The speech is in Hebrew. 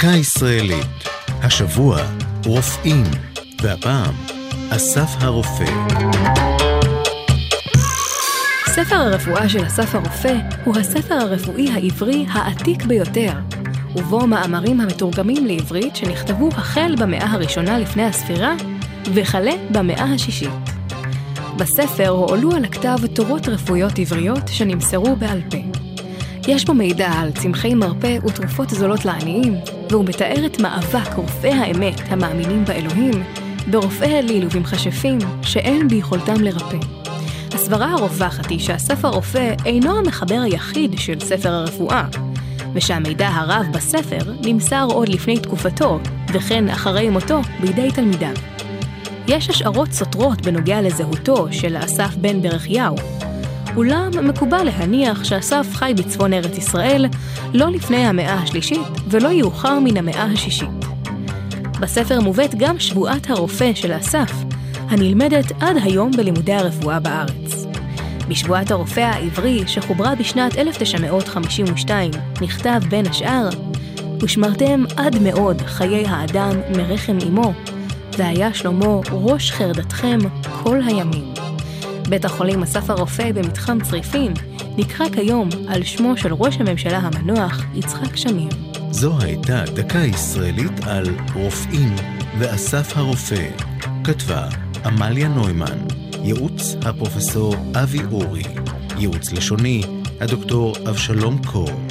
דקה ישראלית. השבוע רופאים, והפעם אסף הרופא. ספר הרפואה של אסף הרופא הוא הספר הרפואי העברי העתיק ביותר, ובו מאמרים המתורגמים לעברית שנכתבו החל במאה הראשונה לפני הספירה וכלה במאה השישית. בספר הועלו על הכתב תורות רפואיות עבריות שנמסרו בעל פה. יש בו מידע על צמחי מרפא ותרופות זולות לעניים, והוא מתאר את מאבק רופאי האמת המאמינים באלוהים, ברופאי אליל ובמכשפים שאין ביכולתם לרפא. הסברה הרווחת היא שאסף הרופא אינו המחבר היחיד של ספר הרפואה, ושהמידע הרב בספר נמסר עוד לפני תקופתו, וכן אחרי מותו בידי תלמידיו. יש השערות סותרות בנוגע לזהותו של אסף בן ברכיהו, אולם מקובל להניח שאסף חי בצפון ארץ ישראל לא לפני המאה השלישית ולא יאוחר מן המאה השישית. בספר מובאת גם שבועת הרופא של אסף, הנלמדת עד היום בלימודי הרפואה בארץ. בשבועת הרופא העברי, שחוברה בשנת 1952, נכתב בין השאר, ושמרתם עד מאוד חיי האדם מרחם אמו, והיה שלמה ראש חרדתכם כל הימים. בית החולים אסף הרופא במתחם צריפין נקרא כיום על שמו של ראש הממשלה המנוח יצחק שמיר. זו הייתה דקה ישראלית על רופאים ואסף הרופא. כתבה עמליה נוימן, ייעוץ הפרופסור אבי אורי, ייעוץ לשוני הדוקטור אבשלום קור.